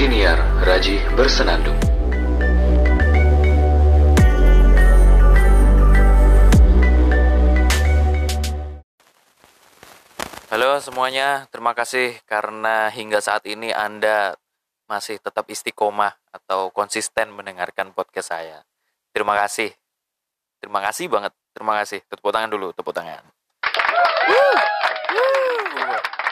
Siniar Raji Bersenandung. Halo semuanya, terima kasih karena hingga saat ini Anda masih tetap istiqomah atau konsisten mendengarkan podcast saya. Terima kasih. Terima kasih banget. Terima kasih. Tepuk tangan dulu, tepuk tangan.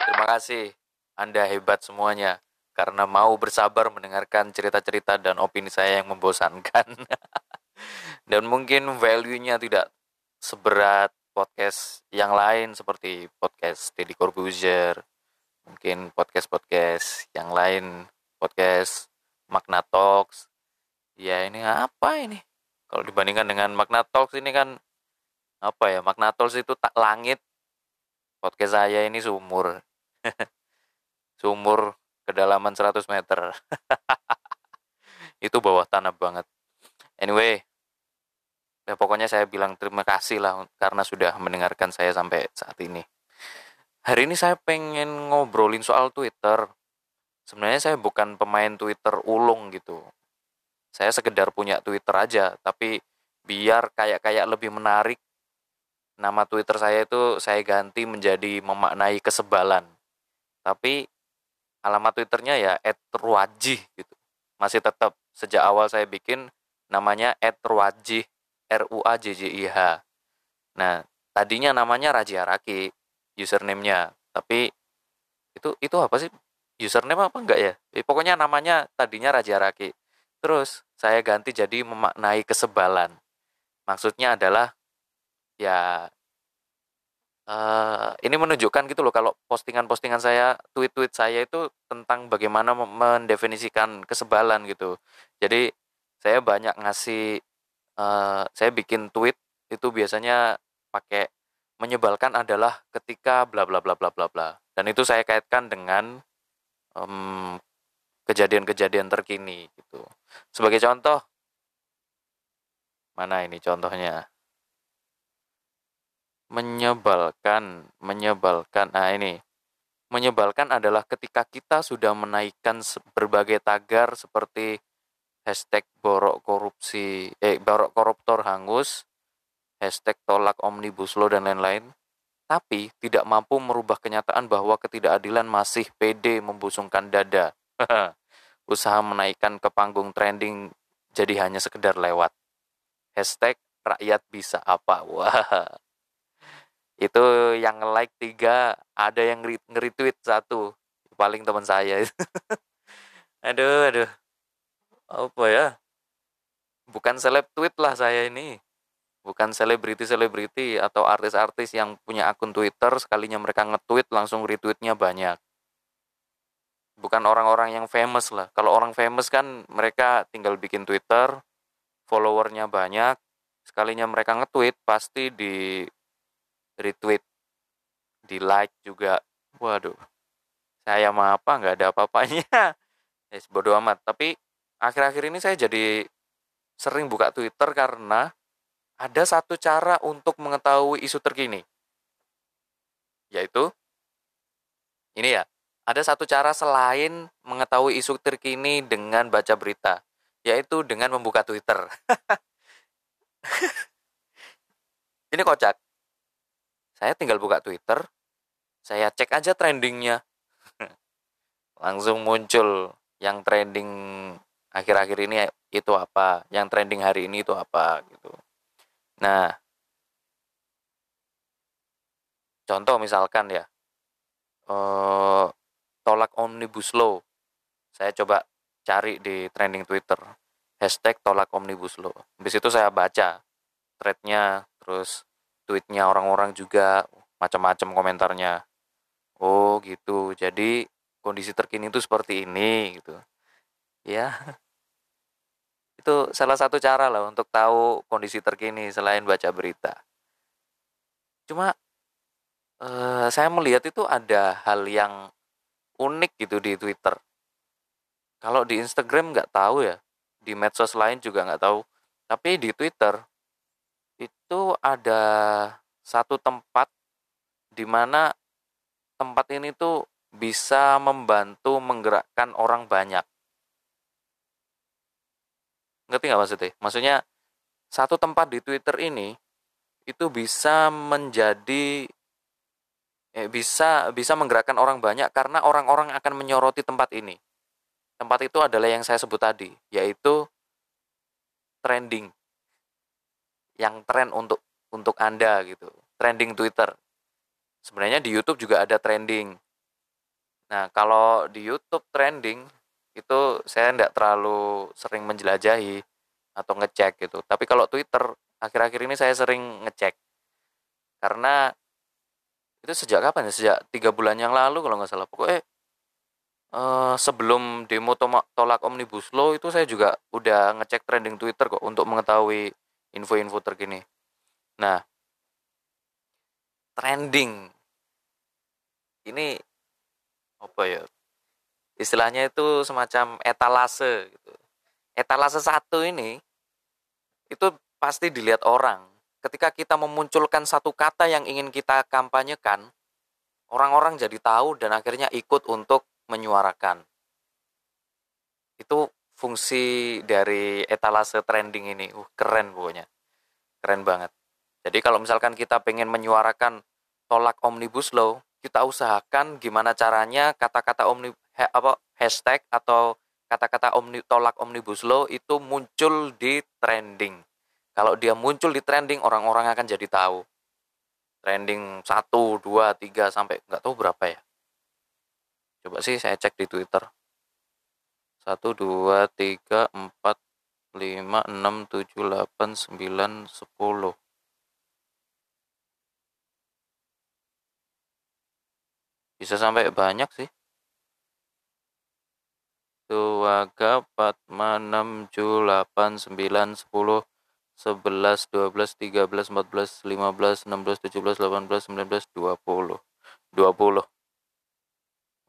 Terima kasih. Anda hebat semuanya karena mau bersabar mendengarkan cerita-cerita dan opini saya yang membosankan. dan mungkin value-nya tidak seberat podcast yang lain seperti podcast Deddy Corbuzier, mungkin podcast-podcast yang lain, podcast Magna Talks. Ya ini apa ini? Kalau dibandingkan dengan Magna Talks ini kan apa ya? Magna Talks itu tak langit. Podcast saya ini sumur. sumur kedalaman 100 meter. itu bawah tanah banget. Anyway, ya pokoknya saya bilang terima kasih lah karena sudah mendengarkan saya sampai saat ini. Hari ini saya pengen ngobrolin soal Twitter. Sebenarnya saya bukan pemain Twitter ulung gitu. Saya sekedar punya Twitter aja, tapi biar kayak-kayak lebih menarik nama Twitter saya itu saya ganti menjadi memaknai kesebalan. Tapi alamat Twitternya ya @ruajih gitu. Masih tetap sejak awal saya bikin namanya @ruajih R U A J J I H. Nah, tadinya namanya Raji Araki username-nya, tapi itu itu apa sih? Username apa enggak ya? Eh, pokoknya namanya tadinya Raji Araki. Terus saya ganti jadi memaknai kesebalan. Maksudnya adalah ya uh, ini menunjukkan gitu loh kalau postingan-postingan saya, tweet-tweet saya itu tentang bagaimana mendefinisikan kesebalan gitu. Jadi saya banyak ngasih, uh, saya bikin tweet itu biasanya pakai menyebalkan adalah ketika bla bla bla bla bla bla. Dan itu saya kaitkan dengan um, kejadian-kejadian terkini gitu. Sebagai contoh, mana ini contohnya? Menyebalkan, menyebalkan. Nah, ini menyebalkan adalah ketika kita sudah menaikkan berbagai tagar seperti hashtag borok korupsi, eh borok koruptor hangus, hashtag tolak omnibus law dan lain-lain, tapi tidak mampu merubah kenyataan bahwa ketidakadilan masih pede membusungkan dada. Usaha menaikkan ke panggung trending jadi hanya sekedar lewat. Hashtag rakyat bisa apa? Wah, itu yang like tiga ada yang nge-retweet satu paling teman saya. Aduh aduh. Apa ya? Bukan seleb tweet lah saya ini. Bukan selebriti selebriti atau artis-artis yang punya akun Twitter sekalinya mereka nge-tweet langsung retweetnya banyak. Bukan orang-orang yang famous lah. Kalau orang famous kan mereka tinggal bikin Twitter followernya banyak sekalinya mereka nge-tweet pasti di retweet di like juga. Waduh saya mah apa nggak ada apa-apanya. Yes, bodo amat. Tapi akhir-akhir ini saya jadi sering buka Twitter karena ada satu cara untuk mengetahui isu terkini. Yaitu ini ya ada satu cara selain mengetahui isu terkini dengan baca berita yaitu dengan membuka Twitter. Ini kocak saya tinggal buka Twitter, saya cek aja trendingnya. Langsung muncul yang trending akhir-akhir ini itu apa, yang trending hari ini itu apa gitu. Nah, contoh misalkan ya, eh, tolak omnibus law. Saya coba cari di trending Twitter, hashtag tolak omnibus law. Habis itu saya baca threadnya, terus tweetnya orang-orang juga macam-macam komentarnya. Oh gitu. Jadi kondisi terkini itu seperti ini gitu. Ya. Itu salah satu cara lah untuk tahu kondisi terkini selain baca berita. Cuma eh, saya melihat itu ada hal yang unik gitu di Twitter. Kalau di Instagram nggak tahu ya di medsos lain juga nggak tahu. Tapi di Twitter itu ada satu tempat di mana tempat ini tuh bisa membantu menggerakkan orang banyak. ngerti nggak maksudnya? Maksudnya satu tempat di Twitter ini itu bisa menjadi eh, bisa bisa menggerakkan orang banyak karena orang-orang akan menyoroti tempat ini. Tempat itu adalah yang saya sebut tadi yaitu trending yang tren untuk untuk anda gitu trending Twitter sebenarnya di YouTube juga ada trending nah kalau di YouTube trending itu saya tidak terlalu sering menjelajahi atau ngecek gitu. Tapi kalau Twitter akhir-akhir ini saya sering ngecek karena itu sejak kapan ya? Sejak tiga bulan yang lalu kalau nggak salah. Pokoknya eh, sebelum demo tolak omnibus law itu saya juga udah ngecek trending Twitter kok untuk mengetahui info-info terkini. Nah, trending ini apa ya istilahnya itu semacam etalase gitu. Etalase satu ini itu pasti dilihat orang. Ketika kita memunculkan satu kata yang ingin kita kampanyekan, orang-orang jadi tahu dan akhirnya ikut untuk menyuarakan. Itu fungsi dari etalase trending ini. Uh, keren pokoknya. Keren banget. Jadi kalau misalkan kita pengen menyuarakan tolak omnibus law, kita usahakan gimana caranya kata-kata omnibus he, apa hashtag atau kata-kata omni, tolak omnibus law itu muncul di trending. Kalau dia muncul di trending, orang-orang akan jadi tahu. Trending 1, 2, 3, sampai nggak tahu berapa ya. Coba sih saya cek di Twitter. 1, 2, 3, 4, 5, 6, 7, 8, 9, 10. Bisa sampai banyak sih. Tuaga 4, 6, 7, 8, 9, 10, 11, 12, 13, 14, 15, 16, 17, 18, 19, 20. 20.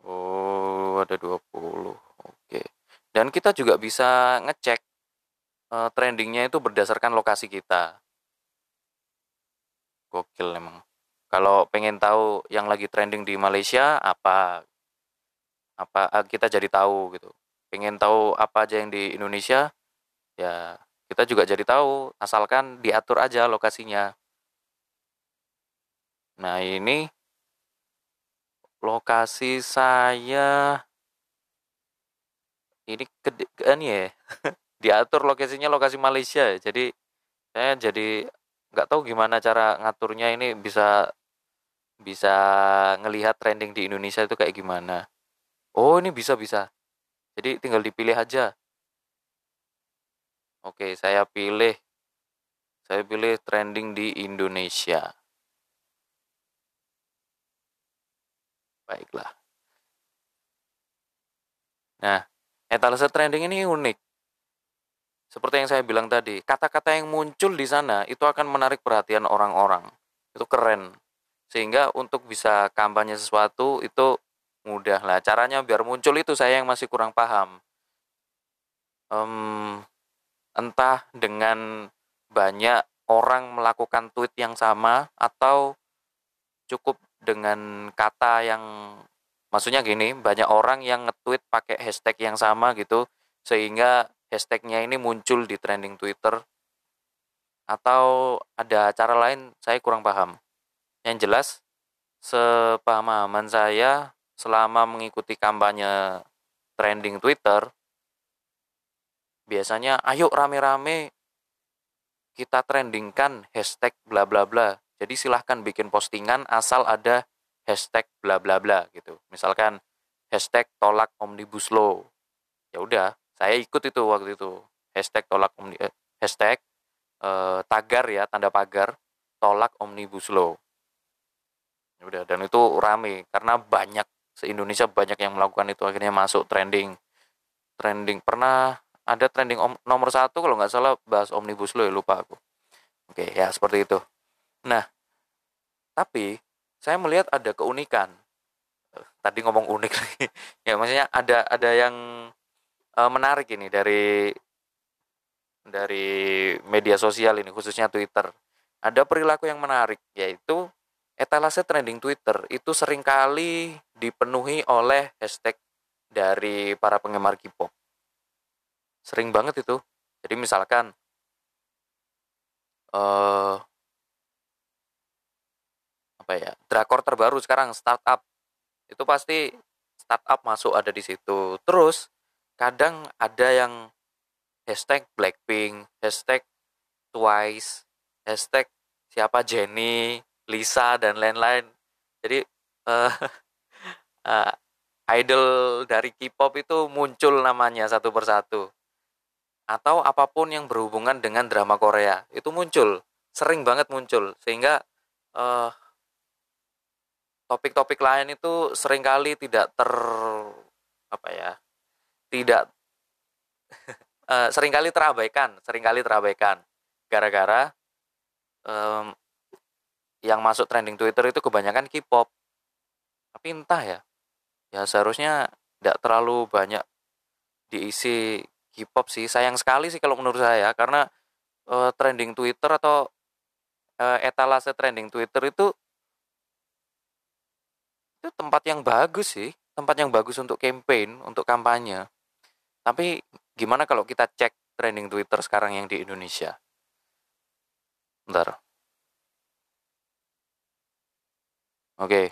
Oh, ada 20. Dan kita juga bisa ngecek uh, trendingnya itu berdasarkan lokasi kita. Gokil emang. Kalau pengen tahu yang lagi trending di Malaysia apa apa kita jadi tahu gitu pengen tahu apa aja yang di Indonesia ya kita juga jadi tahu asalkan diatur aja lokasinya nah ini lokasi saya ini kan ya diatur lokasinya lokasi Malaysia jadi saya jadi nggak tahu gimana cara ngaturnya ini bisa bisa ngelihat trending di Indonesia itu kayak gimana oh ini bisa bisa jadi tinggal dipilih aja. Oke, saya pilih saya pilih trending di Indonesia. Baiklah. Nah, etalase trending ini unik. Seperti yang saya bilang tadi, kata-kata yang muncul di sana itu akan menarik perhatian orang-orang. Itu keren. Sehingga untuk bisa kampanye sesuatu itu mudah lah caranya biar muncul itu saya yang masih kurang paham um, entah dengan banyak orang melakukan tweet yang sama atau cukup dengan kata yang maksudnya gini banyak orang yang nge-tweet pakai hashtag yang sama gitu sehingga hashtagnya ini muncul di trending Twitter atau ada cara lain saya kurang paham yang jelas sepemahaman saya selama mengikuti kampanye trending Twitter, biasanya ayo rame-rame kita trendingkan hashtag bla bla bla. Jadi silahkan bikin postingan asal ada hashtag bla bla bla gitu. Misalkan hashtag tolak omnibus law. Ya udah, saya ikut itu waktu itu. Hashtag tolak omni, eh, hashtag eh, tagar ya, tanda pagar tolak omnibus law. Ya udah, dan itu rame karena banyak se-Indonesia banyak yang melakukan itu akhirnya masuk trending trending pernah ada trending om, nomor satu kalau nggak salah bahas omnibus law ya lupa aku oke ya seperti itu nah tapi saya melihat ada keunikan. Eh, tadi ngomong unik lagi. Ya maksudnya ada ada yang uh, menarik ini dari dari media sosial ini khususnya Twitter. Ada perilaku yang menarik yaitu etalase trending Twitter. Itu sering kali dipenuhi oleh hashtag dari para penggemar K-pop. Sering banget itu. Jadi misalkan eh apa ya drakor terbaru sekarang startup itu pasti startup masuk ada di situ. Terus kadang ada yang hashtag Blackpink, hashtag Twice, hashtag siapa Jenny, Lisa dan lain-lain. Jadi uh, uh, idol dari K-pop itu muncul namanya satu persatu. Atau apa pun yang berhubungan dengan drama Korea itu muncul, sering banget muncul sehingga uh, topik-topik lain itu sering kali tidak ter apa ya tidak uh, sering kali terabaikan sering kali terabaikan. Gara-gara um, yang masuk trending Twitter itu kebanyakan K-pop. Tapi entah ya ya seharusnya tidak terlalu banyak diisi K-pop sih. Sayang sekali sih kalau menurut saya karena uh, trending Twitter atau uh, etalase trending Twitter itu itu tempat yang bagus sih tempat yang bagus untuk campaign untuk kampanye tapi gimana kalau kita cek trending Twitter sekarang yang di Indonesia Bentar. Oke.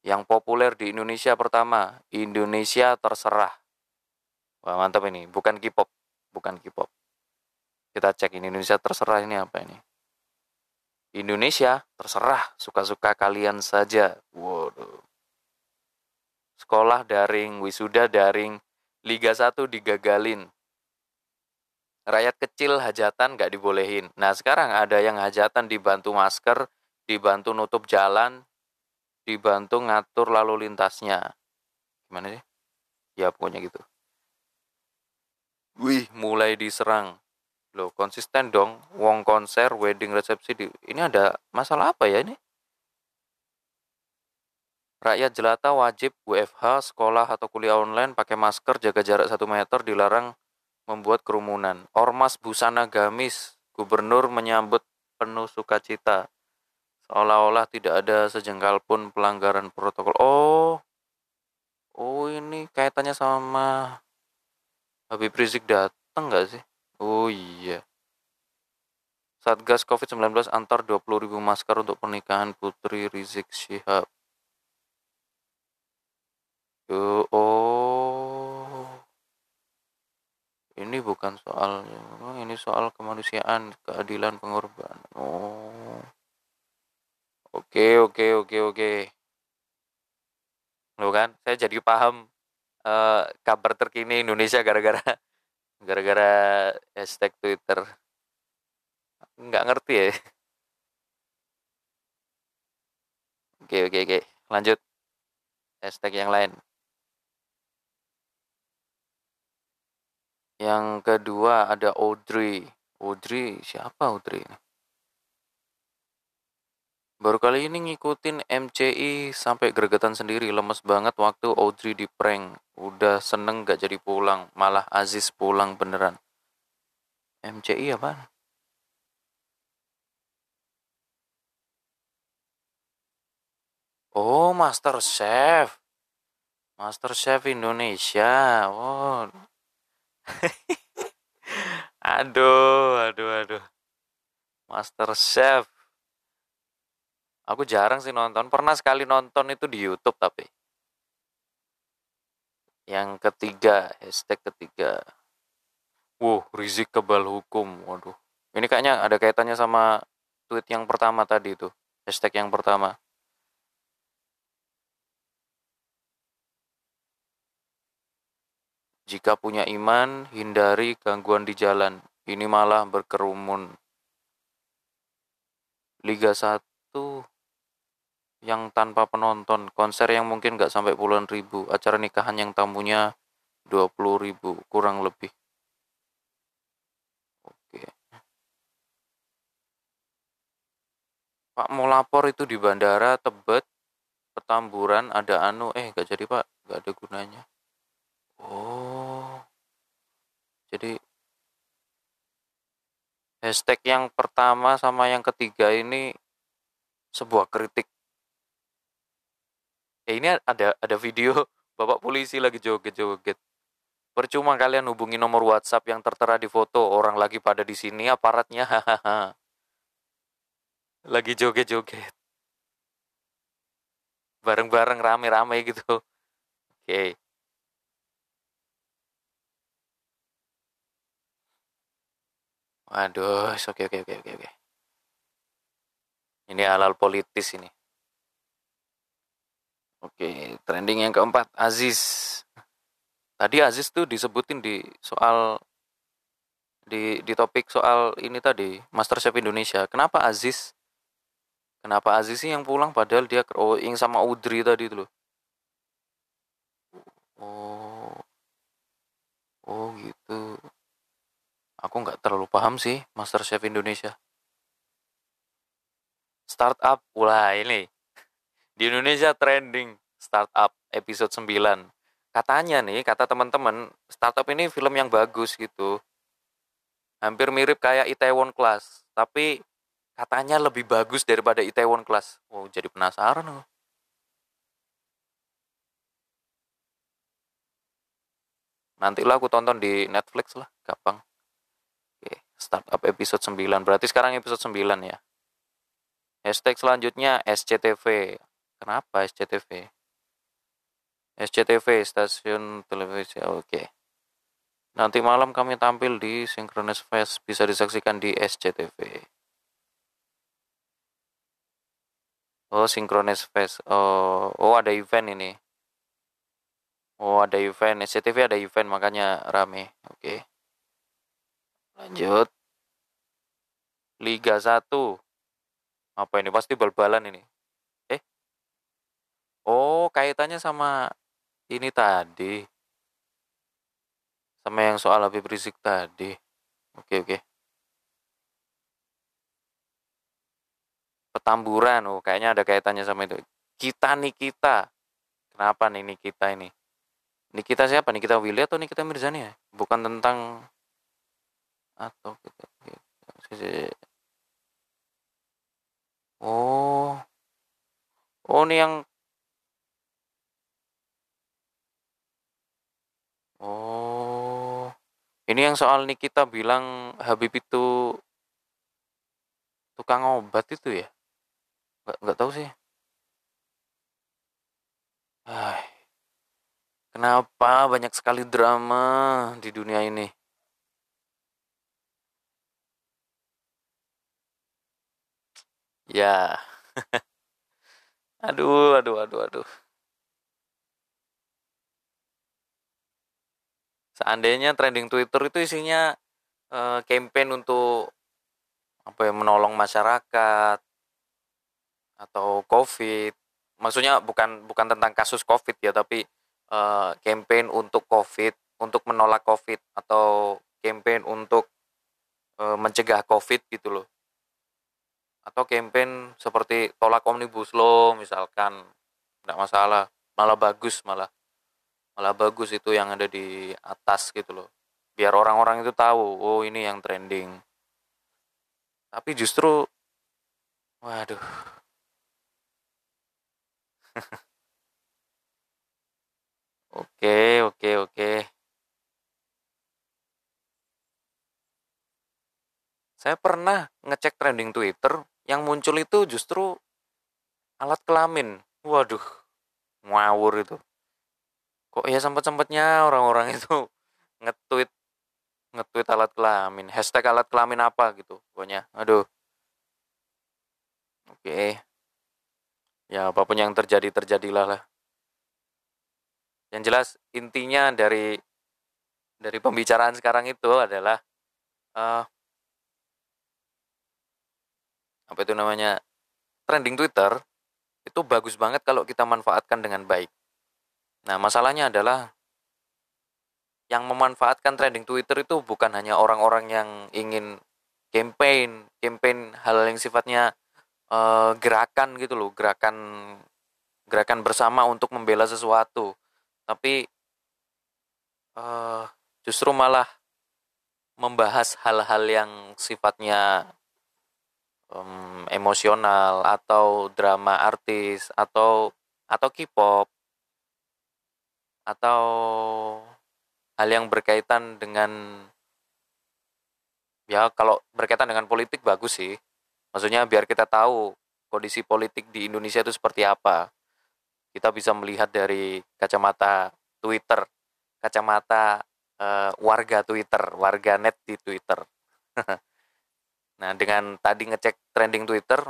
Yang populer di Indonesia pertama, Indonesia terserah. Wah, mantap ini. Bukan K-pop. Bukan K-pop. Kita cek ini Indonesia terserah ini apa ini. Indonesia terserah suka-suka kalian saja. Waduh. Sekolah daring, wisuda daring, Liga 1 digagalin. Rakyat kecil hajatan gak dibolehin. Nah sekarang ada yang hajatan dibantu masker, dibantu nutup jalan, dibantu ngatur lalu lintasnya. Gimana sih? Ya pokoknya gitu. Wih, mulai diserang. Loh, konsisten dong. Wong konser, wedding, resepsi. Di... Ini ada masalah apa ya ini? Rakyat jelata wajib WFH, sekolah atau kuliah online, pakai masker, jaga jarak 1 meter, dilarang membuat kerumunan. Ormas busana gamis, gubernur menyambut penuh sukacita. Seolah-olah tidak ada sejengkal pun pelanggaran protokol. Oh, oh ini kaitannya sama Habib Rizik datang nggak sih? Oh iya. Satgas COVID-19 antar 20.000 masker untuk pernikahan Putri Rizik Syihab. Oh. Ini bukan soal ini soal kemanusiaan, keadilan, pengorbanan. Oh. Oke, oke, oke, oke. Lo kan, saya jadi paham uh, kabar terkini Indonesia gara-gara gara-gara hashtag Twitter nggak ngerti ya oke oke oke lanjut hashtag yang lain yang kedua ada Audrey Audrey siapa Audrey Baru kali ini ngikutin MCI sampai gregetan sendiri, lemes banget waktu Audrey di prank. Udah seneng gak jadi pulang, malah Aziz pulang beneran. MCI apa? Oh, Master Chef. Master Chef Indonesia. Oh. aduh, aduh, aduh. Master Chef Aku jarang sih nonton. Pernah sekali nonton itu di YouTube tapi. Yang ketiga, hashtag ketiga. Wow, Rizik kebal hukum. Waduh. Ini kayaknya ada kaitannya sama tweet yang pertama tadi itu. Hashtag yang pertama. Jika punya iman, hindari gangguan di jalan. Ini malah berkerumun. Liga 1 yang tanpa penonton, konser yang mungkin nggak sampai puluhan ribu, acara nikahan yang tamunya 20 ribu, kurang lebih. Oke. Pak mau lapor itu di bandara Tebet, Petamburan, ada anu, eh nggak jadi pak, nggak ada gunanya. Oh, jadi hashtag yang pertama sama yang ketiga ini sebuah kritik ya ini ada ada video bapak polisi lagi joget-joget Percuma kalian hubungi nomor WhatsApp yang tertera di foto orang lagi pada di sini aparatnya hahaha. lagi joget-joget. Bareng-bareng rame-rame gitu. Oke. Waduh, oke oke oke oke oke. Ini halal politis ini. Oke, trending yang keempat, Aziz. Tadi Aziz tuh disebutin di soal di di topik soal ini tadi, Master Chef Indonesia. Kenapa Aziz? Kenapa Aziz sih yang pulang padahal dia yang sama Udri tadi itu loh. Oh. Oh gitu. Aku nggak terlalu paham sih Master Chef Indonesia. Startup wah ini. Di Indonesia trending startup episode 9 katanya nih kata teman-teman startup ini film yang bagus gitu. Hampir mirip kayak Itaewon Class tapi katanya lebih bagus daripada Itaewon Class. Oh jadi penasaran loh nanti lah aku tonton di Netflix lah gampang startup episode 9 berarti sekarang episode 9 ya Hashtag selanjutnya SCTV. Kenapa SCTV? SCTV, stasiun televisi. Oke. Okay. Nanti malam kami tampil di Synchronous Fest. Bisa disaksikan di SCTV. Oh, Synchronous Fest. Oh, oh ada event ini. Oh, ada event. SCTV ada event, makanya rame. Oke. Okay. Lanjut. Liga 1. Apa ini? Pasti bal-balan ini. Eh? Oh, kaitannya sama ini tadi. Sama yang soal Habib Rizik tadi. Oke, oke. Petamburan, oh kayaknya ada kaitannya sama itu. Kita nih kita. Kenapa nih kita ini? kita siapa? nih kita Willy atau kita Mirzani ya? Bukan tentang atau kita, kita Oh. Oh, ini yang Oh. Ini yang soal Nikita bilang Habib itu tukang obat itu ya? Nggak, nggak tahu sih. Ay. Kenapa banyak sekali drama di dunia ini? Ya. aduh, aduh, aduh, aduh. Seandainya trending Twitter itu isinya uh, campaign untuk apa ya menolong masyarakat atau COVID. Maksudnya bukan bukan tentang kasus COVID ya, tapi uh, campaign untuk COVID, untuk menolak COVID atau campaign untuk uh, mencegah COVID gitu loh atau campaign seperti tolak omnibus law misalkan. Tidak masalah. Malah bagus malah. Malah bagus itu yang ada di atas gitu loh. Biar orang-orang itu tahu oh ini yang trending. Tapi justru waduh. Oke oke oke saya pernah ngecek trending Twitter yang muncul itu justru alat kelamin. Waduh ngawur itu. Kok ya sempat-sempatnya orang-orang itu nge-tweet nge-tweet alat kelamin. Hashtag alat kelamin apa gitu pokoknya. Aduh. Oke. Ya apa pun yang terjadi terjadilah lah. Yang jelas intinya dari dari pembicaraan sekarang itu adalah uh, apa itu namanya trending Twitter itu bagus banget kalau kita manfaatkan dengan baik. Nah, masalahnya adalah yang memanfaatkan trending Twitter itu bukan hanya orang-orang yang ingin campaign, campaign hal yang sifatnya uh, gerakan gitu loh, gerakan gerakan bersama untuk membela sesuatu. Tapi uh, justru malah membahas hal-hal yang sifatnya um, emosional atau drama artis atau atau K-pop. Atau hal yang berkaitan dengan ya kalau berkaitan dengan politik bagus sih. Maksudnya biar kita tahu kondisi politik di Indonesia itu seperti apa. Kita bisa melihat dari kacamata Twitter kacamata uh, warga Twitter warga net di Twitter nah dengan tadi ngecek trending Twitter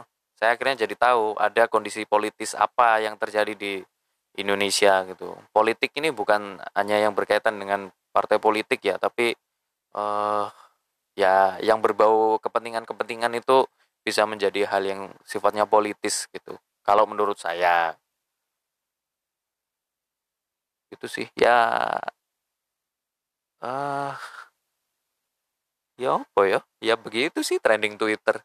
saya akhirnya jadi tahu ada kondisi politis apa yang terjadi di Indonesia gitu. Politik ini bukan hanya yang berkaitan dengan partai politik ya, tapi uh, ya yang berbau kepentingan-kepentingan itu bisa menjadi hal yang sifatnya politis gitu. Kalau menurut saya itu sih ya uh, ya apa ya? Ya begitu sih trending Twitter.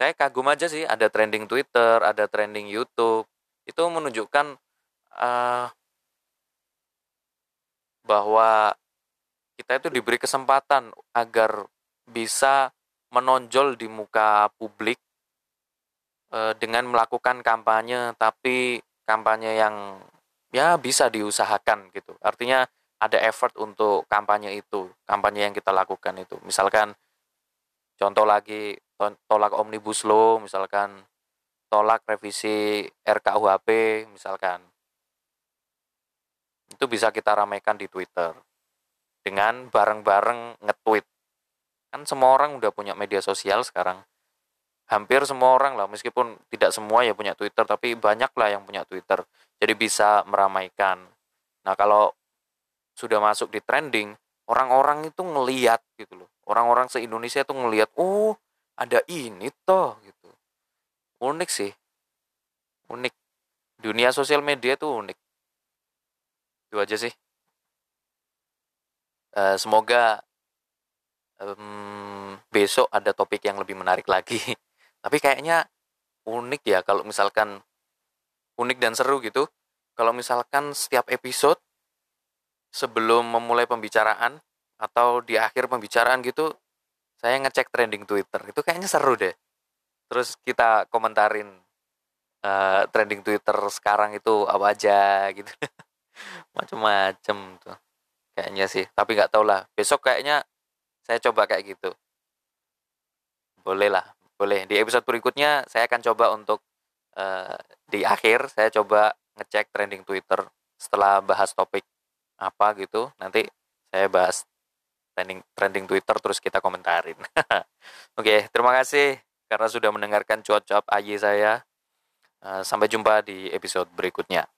Saya kagum aja sih ada trending Twitter ada trending YouTube. Itu menunjukkan uh, bahwa kita itu diberi kesempatan agar bisa menonjol di muka publik uh, dengan melakukan kampanye tapi kampanye yang ya bisa diusahakan gitu. Artinya ada effort untuk kampanye itu kampanye yang kita lakukan itu misalkan contoh lagi tolak omnibus law misalkan tolak revisi RKUHP misalkan. Itu bisa kita ramaikan di Twitter dengan bareng-bareng nge-tweet. Kan semua orang udah punya media sosial sekarang. Hampir semua orang lah, meskipun tidak semua ya punya Twitter, tapi banyak lah yang punya Twitter. Jadi bisa meramaikan. Nah kalau sudah masuk di trending, orang-orang itu ngeliat gitu loh. Orang-orang se-Indonesia itu ngeliat, oh ada ini toh gitu. Unik sih. Unik. Dunia sosial media tuh unik. Itu aja sih. Uh, semoga um, besok ada topik yang lebih menarik lagi. Tapi kayaknya unik ya kalau misalkan unik dan seru gitu. Kalau misalkan setiap episode sebelum memulai pembicaraan atau di akhir pembicaraan gitu saya ngecek trending Twitter. Itu kayaknya seru deh. Terus kita komentarin uh, trending Twitter sekarang itu apa aja gitu. Macem-macem tuh. Kayaknya sih. Tapi nggak tau lah. Besok kayaknya saya coba kayak gitu. Boleh lah boleh. Di episode berikutnya saya akan coba untuk uh, di akhir saya coba ngecek trending Twitter setelah bahas topik apa gitu nanti saya bahas trending trending Twitter terus kita komentarin. Oke okay, terima kasih karena sudah mendengarkan cuap-cuap Aji saya. Eh, sampai jumpa di episode berikutnya.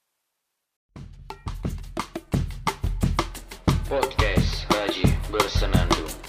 Podcast aji bersenandung.